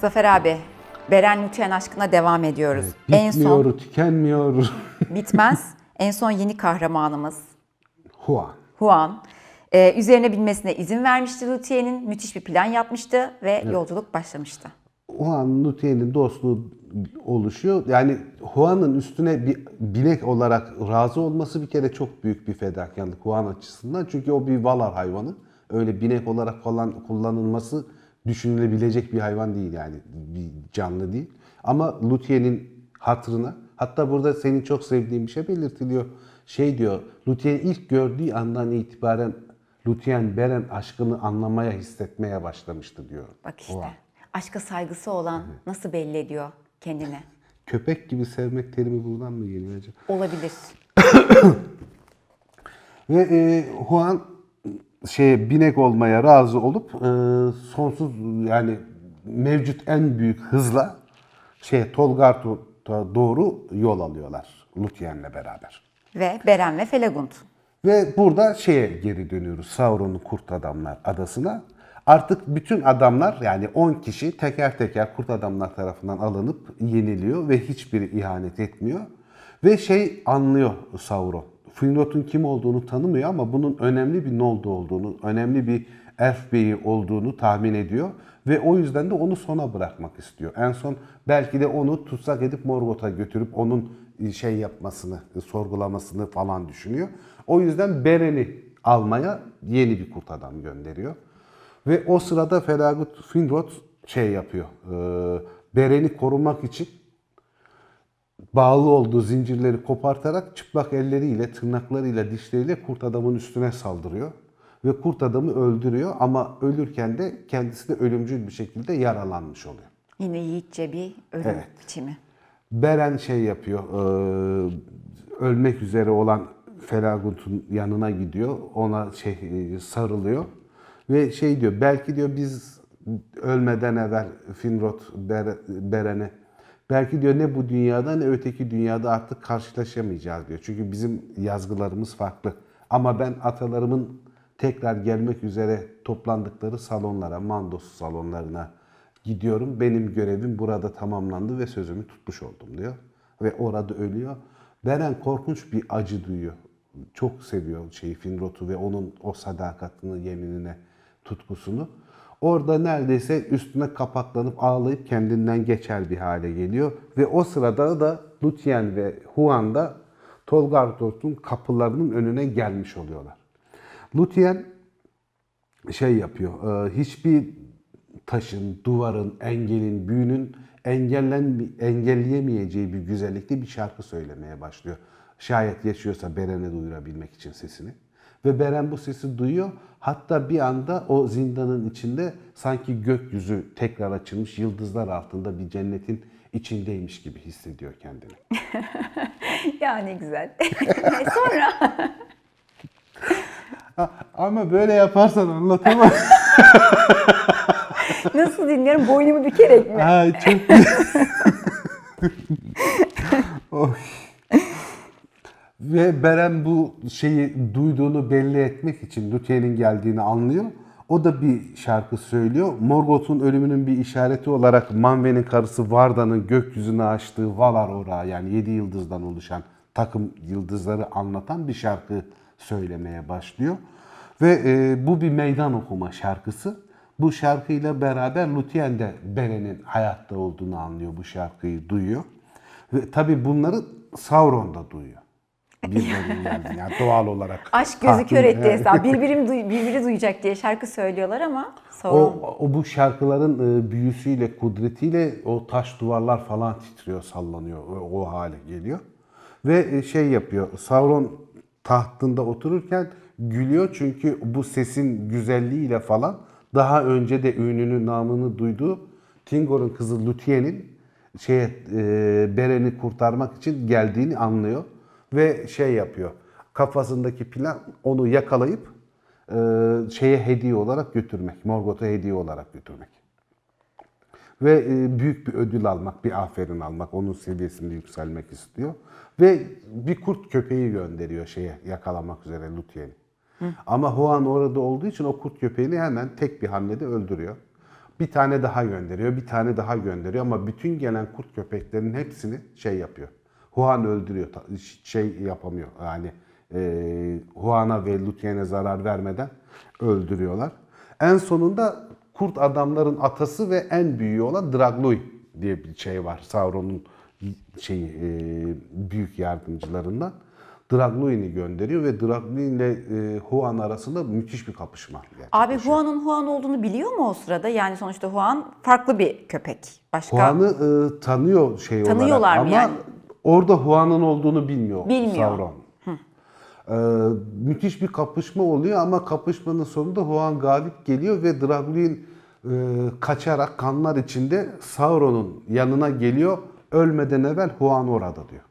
Zafer abi, Beren Lütyen aşkına devam ediyoruz. en Bitmiyor, son tükenmiyor. bitmez. en son yeni kahramanımız Huan. Huan. Ee, üzerine binmesine izin vermişti Lütyen'in. Müthiş bir plan yapmıştı ve yolculuk başlamıştı. Huan Nutien'in dostluğu oluşuyor. Yani Huan'ın üstüne bir binek olarak razı olması bir kere çok büyük bir fedakarlık Huan açısından. Çünkü o bir Valar hayvanı. Öyle binek olarak falan kullanılması düşünülebilecek bir hayvan değil yani. Bir canlı değil. Ama Lutien'in hatırına hatta burada senin çok sevdiğin bir şey belirtiliyor. Şey diyor, Lutien ilk gördüğü andan itibaren Lutien Beren aşkını anlamaya, hissetmeye başlamıştı diyor. Bak işte. Huan. Aşka saygısı olan nasıl belli ediyor kendine? Köpek gibi sevmek terimi buradan mı geliyor acaba? Olabilir. Ve e, Juan şey binek olmaya razı olup e, sonsuz yani mevcut en büyük hızla şey Tolgart'a doğru yol alıyorlar Luthien'le beraber. Ve Beren ve Felagund. Ve burada şeye geri dönüyoruz Sauron'un Kurt Adamlar adasına. Artık bütün adamlar yani 10 kişi teker teker Kurt Adamlar tarafından alınıp yeniliyor ve hiçbiri ihanet etmiyor. Ve şey anlıyor Sauron. Finrod'un kim olduğunu tanımıyor ama bunun önemli bir Noldor olduğunu, önemli bir elf beyi olduğunu tahmin ediyor. Ve o yüzden de onu sona bırakmak istiyor. En son belki de onu tutsak edip Morgoth'a götürüp onun şey yapmasını, sorgulamasını falan düşünüyor. O yüzden Beren'i almaya yeni bir kurt adam gönderiyor. Ve o sırada Felagut Finrod şey yapıyor. E, Beren'i korumak için bağlı olduğu zincirleri kopartarak çıplak elleriyle, tırnaklarıyla, dişleriyle kurt adamın üstüne saldırıyor. Ve kurt adamı öldürüyor ama ölürken de kendisi de ölümcül bir şekilde yaralanmış oluyor. Yine yiğitçe bir ölüm Evet. biçimi. Beren şey yapıyor, e, ölmek üzere olan Felagut'un yanına gidiyor, ona şey e, sarılıyor ve şey diyor, belki diyor biz ölmeden evvel Finrod Ber- Beren'e, belki diyor ne bu dünyada ne öteki dünyada artık karşılaşamayacağız diyor. Çünkü bizim yazgılarımız farklı. Ama ben atalarımın tekrar gelmek üzere toplandıkları salonlara, Mandos salonlarına gidiyorum. Benim görevim burada tamamlandı ve sözümü tutmuş oldum diyor. Ve orada ölüyor. Beren korkunç bir acı duyuyor. Çok seviyor şeyi Finrod'u ve onun o sadakatini, yeminine, tutkusunu. Orada neredeyse üstüne kapaklanıp ağlayıp kendinden geçer bir hale geliyor. Ve o sırada da Lúthien ve Huan da Tolgartos'un kapılarının önüne gelmiş oluyorlar. Lúthien şey yapıyor. e, Hiçbir taşın, duvarın, engelin, büyünün engellen engelleyemeyeceği bir güzellikte bir şarkı söylemeye başlıyor. Şayet yaşıyorsa Beren'e duyurabilmek için sesini. Ve Beren bu sesi duyuyor. Hatta bir anda o zindanın içinde sanki gökyüzü tekrar açılmış, yıldızlar altında bir cennetin içindeymiş gibi hissediyor kendini. ya ne güzel. Sonra Ama böyle yaparsan anlatamam. nasıl dinliyorum boynumu bükerek mi? Ay çok Oy. Ve Beren bu şeyi duyduğunu belli etmek için Luthien'in geldiğini anlıyor. O da bir şarkı söylüyor. Morgoth'un ölümünün bir işareti olarak Manwe'nin karısı Varda'nın gökyüzüne açtığı Valar Orağı yani 7 yıldızdan oluşan takım yıldızları anlatan bir şarkı söylemeye başlıyor. Ve e, bu bir meydan okuma şarkısı. Bu şarkıyla beraber Lúthien de Beren'in hayatta olduğunu anlıyor, bu şarkıyı duyuyor. Ve tabii bunları Sauron da duyuyor. Birbirlerinden yani doğal olarak. Aşk gözü kör etti hesap. Birbirim birbiri duyacak diye şarkı söylüyorlar ama sonra O, o bu şarkıların e, büyüsüyle, kudretiyle o taş duvarlar falan titriyor, sallanıyor. O, o hale geliyor. Ve e, şey yapıyor. Sauron tahtında otururken gülüyor çünkü bu sesin güzelliğiyle falan daha önce de ününü, namını duyduğu Tingor'un kızı Lúthien'in şeye e, Beren'i kurtarmak için geldiğini anlıyor ve şey yapıyor. Kafasındaki plan onu yakalayıp e, şeye hediye olarak götürmek, Morgoth'a hediye olarak götürmek. Ve e, büyük bir ödül almak, bir aferin almak, onun seviyesinde yükselmek istiyor. Ve bir kurt köpeği gönderiyor şeye yakalamak üzere Lúthien'i. Ama Huan orada olduğu için o kurt köpeğini hemen tek bir hamlede öldürüyor. Bir tane daha gönderiyor, bir tane daha gönderiyor ama bütün gelen kurt köpeklerin hepsini şey yapıyor. Huan öldürüyor, şey yapamıyor yani e, Huan'a ve Luthyen'e zarar vermeden öldürüyorlar. En sonunda kurt adamların atası ve en büyüğü olan Dragluy diye bir şey var. Sauron'un şeyi e, büyük yardımcılarından. Dragluy'ni gönderiyor ve Dragluy ile e, Huan arasında müthiş bir kapışma. Abi. Huan'ın Huan olduğunu biliyor mu o sırada? Yani sonuçta Huan farklı bir köpek. Başka Huan'ı e, tanıyor şey Tanıyorlar olarak mı ama yani? Orada Huan'ın olduğunu bilmiyor, Bilmiyor. Sauron. E, müthiş bir kapışma oluyor ama kapışmanın sonunda Huan galip geliyor ve Dragluin e, kaçarak kanlar içinde Sauron'un yanına geliyor. Ölmeden evvel Huan orada diyor.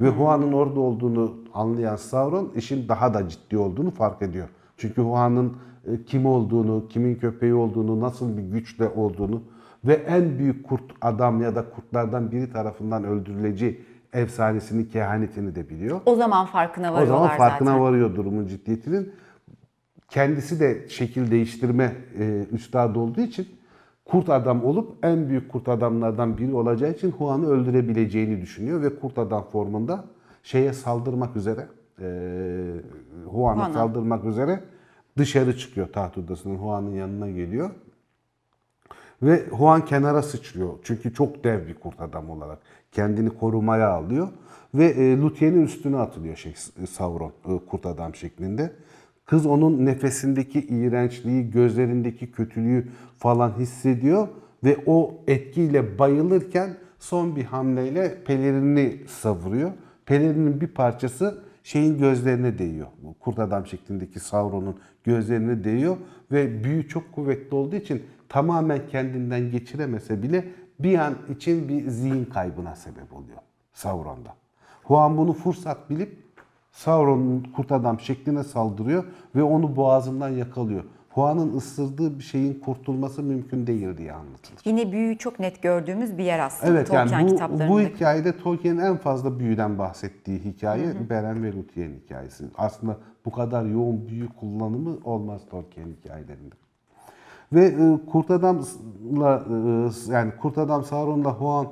Ve Huan'ın orada olduğunu anlayan Sauron işin daha da ciddi olduğunu fark ediyor. Çünkü Huan'ın e, kim olduğunu, kimin köpeği olduğunu, nasıl bir güçle olduğunu ve en büyük kurt adam ya da kurtlardan biri tarafından öldürüleceği efsanesini, kehanetini de biliyor. o zaman farkına O varıyorlar zaman farkına zaten. varıyor durumun ciddiyetinin. Kendisi de şekil değiştirme e, üstadı olduğu için kurt adam olup en büyük kurt adamlardan biri olacağı için Huan'ı öldürebileceğini düşünüyor ve kurt adam formunda şeye saldırmak üzere e, Huan'a. saldırmak üzere dışarı çıkıyor taht odasının Huan'ın yanına geliyor. Ve Huan kenara sıçrıyor. Çünkü çok dev bir kurt adam olarak. Kendini korumaya alıyor. Ve e, Luthyen'in üstüne atılıyor şey, Sauron e, kurt adam şeklinde. Kız onun nefesindeki iğrençliği, gözlerindeki kötülüğü falan hissediyor. Ve o etkiyle bayılırken son bir hamleyle pelerini savuruyor. Pelerinin bir parçası şeyin gözlerine değiyor. Bu Kurt adam şeklindeki Sauron'un gözlerine değiyor ve büyü çok kuvvetli olduğu için tamamen kendinden geçiremese bile bir an için bir zihin kaybına sebep oluyor Sauron'da. Huan bunu fırsat bilip Sauron'un kurt adam şekline saldırıyor ve onu boğazından yakalıyor. Huan'ın ısırdığı bir şeyin kurtulması mümkün değil diye anlatılır. Yine büyüyü çok net gördüğümüz bir yer aslında Evet Tolkien yani bu, kitaplarında. bu hikayede Tolkien'in en fazla büyüden bahsettiği hikaye Beren ve Luthien hikayesi. Aslında bu kadar yoğun büyü kullanımı olmaz Tolkien hikayelerinde. Ve e, Kurt Adam'la e, yani Kurt Adam Sauron'la Huan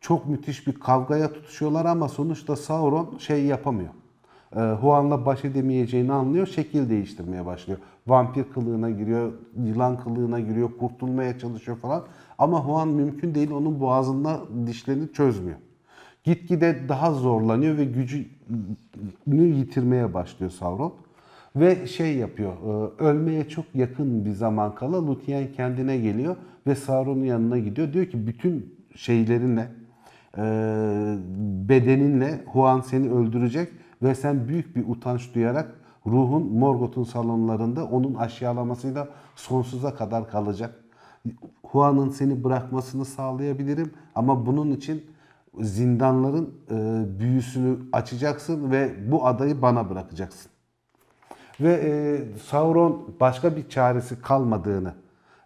çok müthiş bir kavgaya tutuşuyorlar ama sonuçta Sauron şey yapamıyor. E, Huan'la baş edemeyeceğini anlıyor, şekil değiştirmeye başlıyor. Vampir kılığına giriyor, yılan kılığına giriyor, kurtulmaya çalışıyor falan. Ama Huan mümkün değil, onun boğazında dişlerini çözmüyor. Gitgide daha zorlanıyor ve gücünü yitirmeye başlıyor Sauron. Ve şey yapıyor, e, ölmeye çok yakın bir zaman kala Luthien kendine geliyor ve Sauron'un yanına gidiyor. Diyor ki bütün şeylerinle, e, bedeninle Huan seni öldürecek ve sen büyük bir utanç duyarak ruhun Morgoth'un salonlarında onun aşağılamasıyla sonsuza kadar kalacak. Huan'ın seni bırakmasını sağlayabilirim ama bunun için zindanların e, büyüsünü açacaksın ve bu adayı bana bırakacaksın. Ve e, Sauron başka bir çaresi kalmadığını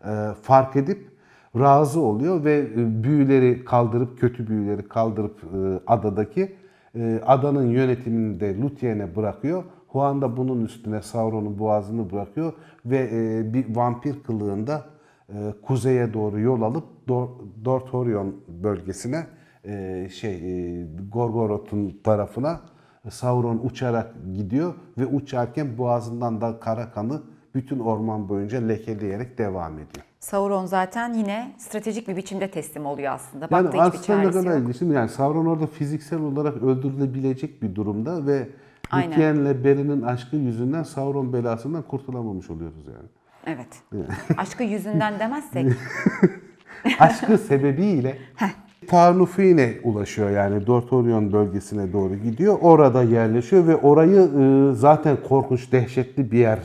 e, fark edip razı oluyor ve e, büyüleri kaldırıp, kötü büyüleri kaldırıp e, adadaki e, adanın yönetimini de Luthyen'e bırakıyor. Huan da bunun üstüne Sauron'un boğazını bırakıyor ve e, bir vampir kılığında e, kuzeye doğru yol alıp Dor- Dorthorion bölgesine e, şey e, Gorgoroth'un tarafına Sauron uçarak gidiyor ve uçarken boğazından da kara kanı bütün orman boyunca lekeleyerek devam ediyor. Sauron zaten yine stratejik bir biçimde teslim oluyor aslında. Yani Baktığı hiçbir aslında ne kadar ilginç? Yani Sauron orada fiziksel olarak öldürülebilecek bir durumda ve Lúthien'le Beri'nin aşkı yüzünden Sauron belasından kurtulamamış oluyoruz yani. Evet. Aşkı yüzünden demezsek. aşkı sebebiyle Tarnufin'e ulaşıyor yani Dorthorion bölgesine doğru gidiyor. Orada yerleşiyor ve orayı e, zaten korkunç, dehşetli bir yer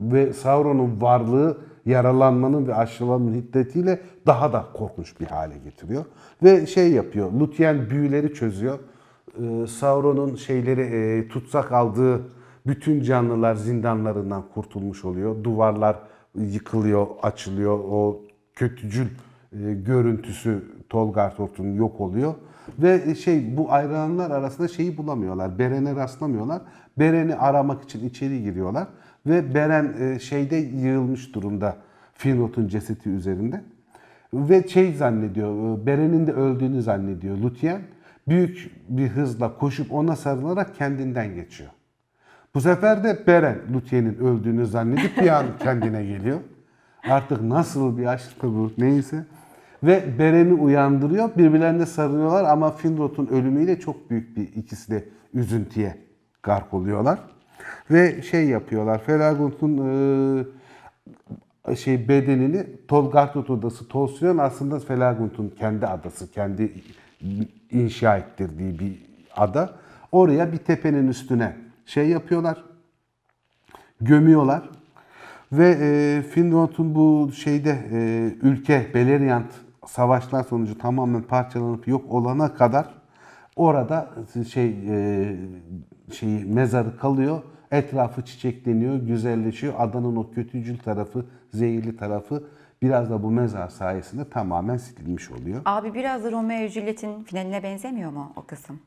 ve Sauron'un varlığı yaralanmanın ve aşılanmanın hiddetiyle daha da korkunç bir hale getiriyor. Ve şey yapıyor, Luthien büyüleri çözüyor. E, Sauron'un şeyleri e, tutsak aldığı bütün canlılar zindanlarından kurtulmuş oluyor. Duvarlar yıkılıyor, açılıyor. O kötücül e, görüntüsü Tolgartort'un yok oluyor. Ve şey bu ayrılanlar arasında şeyi bulamıyorlar. Beren'e rastlamıyorlar. Beren'i aramak için içeri giriyorlar. Ve Beren e, şeyde yığılmış durumda. Finrod'un cesedi üzerinde. Ve şey zannediyor, e, Beren'in de öldüğünü zannediyor Lutien. Büyük bir hızla koşup ona sarılarak kendinden geçiyor. Bu sefer de Beren Luthien'in öldüğünü zannedip bir an kendine geliyor. Artık nasıl bir aşktı bu neyse. Ve Beren'i uyandırıyor. Birbirlerine sarılıyorlar ama Finrod'un ölümüyle çok büyük bir ikisi de üzüntüye gark oluyorlar. Ve şey yapıyorlar. Felagund'un e, şey bedenini Tolgartut odası Tolsyon aslında Felagund'un kendi adası, kendi inşa ettirdiği bir ada. Oraya bir tepenin üstüne şey yapıyorlar, gömüyorlar. Ve e, Finrod'un bu şeyde e, ülke Beleriand savaşlar sonucu tamamen parçalanıp yok olana kadar orada şey e, şeyi mezarı kalıyor. Etrafı çiçekleniyor, güzelleşiyor. Adanın o kötücül tarafı, zehirli tarafı biraz da bu mezar sayesinde tamamen silinmiş oluyor. Abi biraz da Romeo Juliet'in finaline benzemiyor mu o kısım?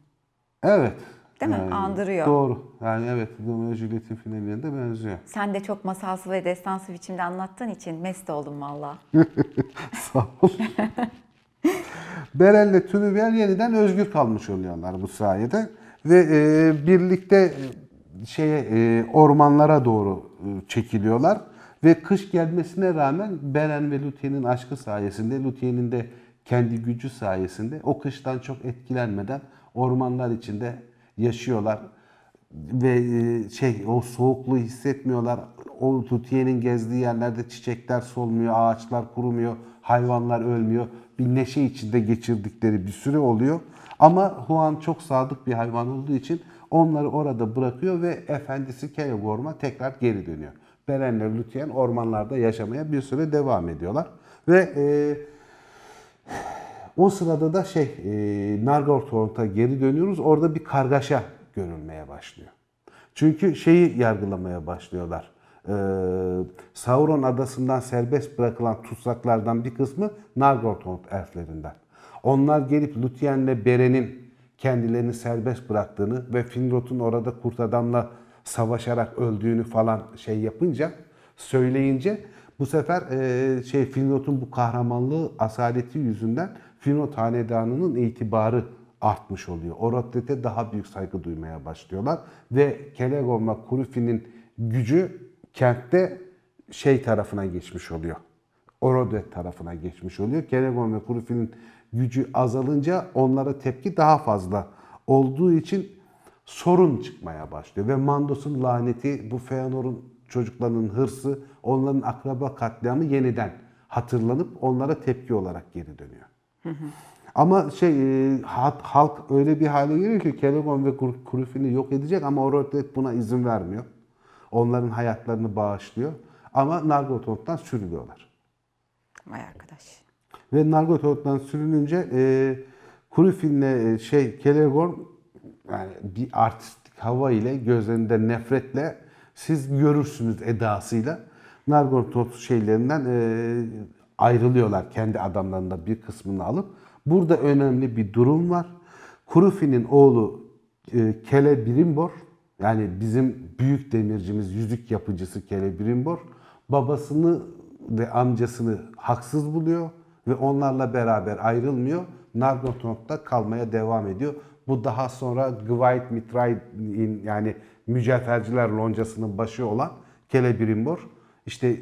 Evet. Değil mi? Andırıyor. Doğru. Yani evet Romeo Juliet'in finaline de benziyor. Sen de çok masalsı ve destansı biçimde anlattığın için mest oldum valla. Sağ ol. Beren'le Tünüvel yeniden özgür kalmış oluyorlar bu sayede. Ve e, birlikte e, şeye e, ormanlara doğru e, çekiliyorlar. Ve kış gelmesine rağmen Beren ve Luthien'in aşkı sayesinde, Luthien'in de kendi gücü sayesinde o kıştan çok etkilenmeden ormanlar içinde yaşıyorlar. Ve e, şey o soğukluğu hissetmiyorlar. O Luthien'in gezdiği yerlerde çiçekler solmuyor, ağaçlar kurumuyor, hayvanlar ölmüyor. Bir neşe içinde geçirdikleri bir süre oluyor. Ama Huan çok sadık bir hayvan olduğu için onları orada bırakıyor ve efendisi Kelegorm'a tekrar geri dönüyor. Beren'le Lúthien ormanlarda yaşamaya bir süre devam ediyorlar. Ve e, o sırada da şey e, Nargothrond'a geri dönüyoruz. Orada bir kargaşa görülmeye başlıyor. Çünkü şeyi yargılamaya başlıyorlar. Ee, Sauron adasından serbest bırakılan tutsaklardan bir kısmı Nargothrond elflerinden. Onlar gelip Lúthien'le Beren'in kendilerini serbest bıraktığını ve Finrod'un orada kurt adamla savaşarak öldüğünü falan şey yapınca, söyleyince bu sefer e, şey Finrod'un bu kahramanlığı, asaleti yüzünden Finrod hanedanının itibarı artmış oluyor. Orodret'e daha büyük saygı duymaya başlıyorlar ve Kelegorm'la Kurufi'nin gücü kentte şey tarafına geçmiş oluyor. Orodret tarafına geçmiş oluyor. Kelegorm ve Kurufi'nin gücü azalınca onlara tepki daha fazla olduğu için sorun çıkmaya başlıyor. Ve Mandos'un laneti, bu Feanor'un çocuklarının hırsı, onların akraba katliamı yeniden hatırlanıp onlara tepki olarak geri dönüyor. Ama şey e, halk öyle bir hale geliyor ki Kelegon ve Kur- Kurufin'i yok edecek ama Orodret buna izin vermiyor. Onların hayatlarını bağışlıyor. Ama Nargothrond'dan sürülüyorlar. Vay arkadaş. Ve Nargothrond'dan sürününce e, Kurufin'le e, şey Kelegorm yani bir artistik hava ile gözlerinde nefretle siz görürsünüz edasıyla Nargothrond şeylerinden e, ayrılıyorlar kendi adamlarında bir kısmını alıp. Burada önemli bir durum var. Kurufin'in oğlu e, Celebrimbor yani bizim büyük demircimiz, yüzük yapıcısı Celebrimbor babasını ve amcasını haksız buluyor ve onlarla beraber ayrılmıyor. Nargothrond'da kalmaya devam ediyor. Bu daha sonra Gwaith Mitraid'in yani mücevherciler loncasının başı olan Celebrimbor işte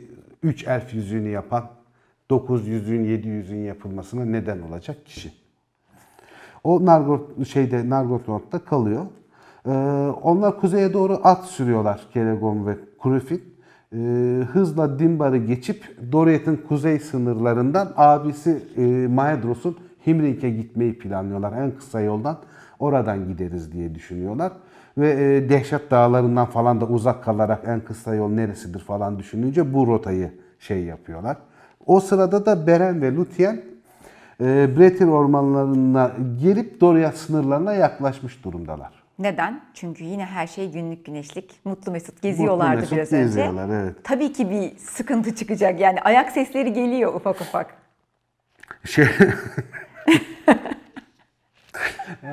3 elf yüzüğünü yapan 9 yüzüğün 7 yüzüğün yapılmasına neden olacak kişi. O Nargot şeyde Nargothrond'da kalıyor. Ee, onlar kuzeye doğru at sürüyorlar Kelegon ve Kurufin. Ee, hızla Dimbar'ı geçip Doriath'ın kuzey sınırlarından abisi e, Maedros'un Himrink'e gitmeyi planlıyorlar. En kısa yoldan oradan gideriz diye düşünüyorlar. Ve e, Dehşet Dağları'ndan falan da uzak kalarak en kısa yol neresidir falan düşününce bu rotayı şey yapıyorlar. O sırada da Beren ve Lúthien e, Bretir ormanlarına gelip Doriath sınırlarına yaklaşmış durumdalar. Neden? Çünkü yine her şey günlük güneşlik. Mutlu mesut geziyorlardı mesut biraz önce. geziyorlar, evet. Tabii ki bir sıkıntı çıkacak. Yani ayak sesleri geliyor ufak ufak. Şey...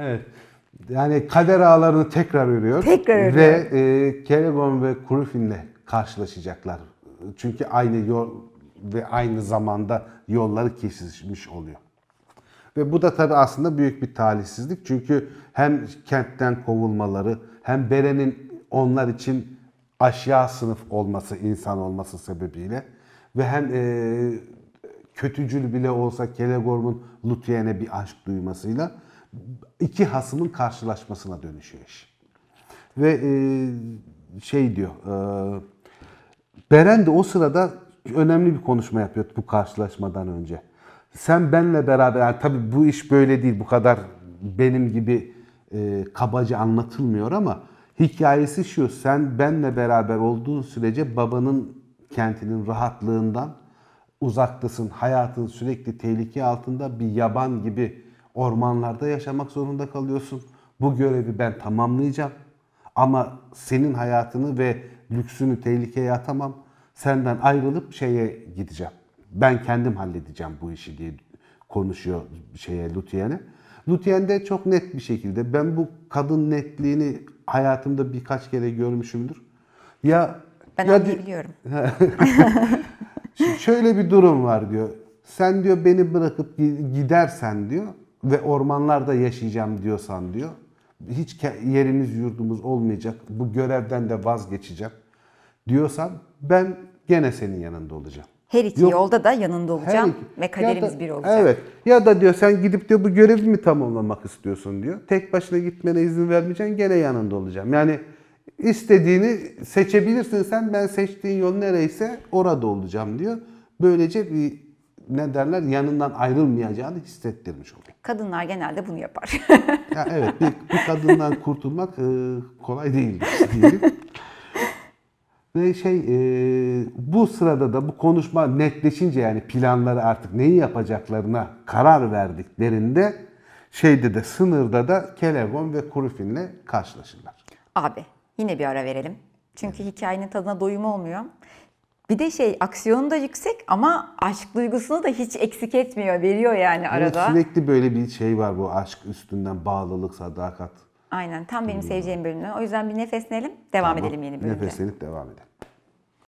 evet. Yani kader ağlarını tekrar örüyor. Tekrar örüyor. Ve e, Kelegon ve Kurufin'le karşılaşacaklar. Çünkü aynı yol ve aynı zamanda yolları kesişmiş oluyor. Ve bu da tabii aslında büyük bir talihsizlik. Çünkü hem kentten kovulmaları hem Beren'in onlar için aşağı sınıf olması, insan olması sebebiyle ve hem e, kötücül bile olsa Kelegorm'un Luthien'e bir aşk duymasıyla iki hasımın karşılaşmasına dönüşüyor iş. Ve e, şey diyor, e, Beren de o sırada önemli bir konuşma yapıyor bu karşılaşmadan önce. Sen benle beraber, yani tabii bu iş böyle değil, bu kadar benim gibi e, kabaca anlatılmıyor ama hikayesi şu, sen benle beraber olduğun sürece babanın kentinin rahatlığından uzaktasın, hayatın sürekli tehlike altında bir yaban gibi ormanlarda yaşamak zorunda kalıyorsun. Bu görevi ben tamamlayacağım. Ama senin hayatını ve lüksünü tehlikeye atamam. Senden ayrılıp şeye gideceğim. Ben kendim halledeceğim bu işi diye konuşuyor şeye Luthien'e. Lutien de çok net bir şekilde ben bu kadın netliğini hayatımda birkaç kere görmüşümdür. Ya Ben ya anlayabiliyorum. Şöyle bir durum var diyor. Sen diyor beni bırakıp gi- gidersen diyor ve ormanlarda yaşayacağım diyorsan diyor. Hiç yerimiz yurdumuz olmayacak. Bu görevden de vazgeçeceğim diyorsan ben gene senin yanında olacağım. Her iki Yok. yolda da yanında olacağım iki- ve kaderimiz da- bir olacak. Evet. Ya da diyor sen gidip diyor bu görevi mi tamamlamak istiyorsun diyor. Tek başına gitmene izin vermeyeceksin gene yanında olacağım. Yani istediğini seçebilirsin sen ben seçtiğin yol nereyse orada olacağım diyor. Böylece bir ne derler yanından ayrılmayacağını hissettirmiş oluyor. Kadınlar genelde bunu yapar. Ya evet bir, bir kadından kurtulmak e, kolay değildir diyelim. Ve şey e, bu sırada da bu konuşma netleşince yani planları artık neyi yapacaklarına karar verdiklerinde şeyde de sınırda da Kelegon ve Kurufin'le karşılaşırlar. Abi yine bir ara verelim. Çünkü hikayenin tadına doyum olmuyor. Bir de şey aksiyonu da yüksek ama aşk duygusunu da hiç eksik etmiyor. Veriyor yani Evet, arada. sürekli böyle bir şey var bu aşk üstünden bağlılık, sadakat. Aynen tam benim seveceğim bölümler. O yüzden bir nefeslenelim. Devam Tamam, edelim yeni bölümde. Nefeslenip devam edelim.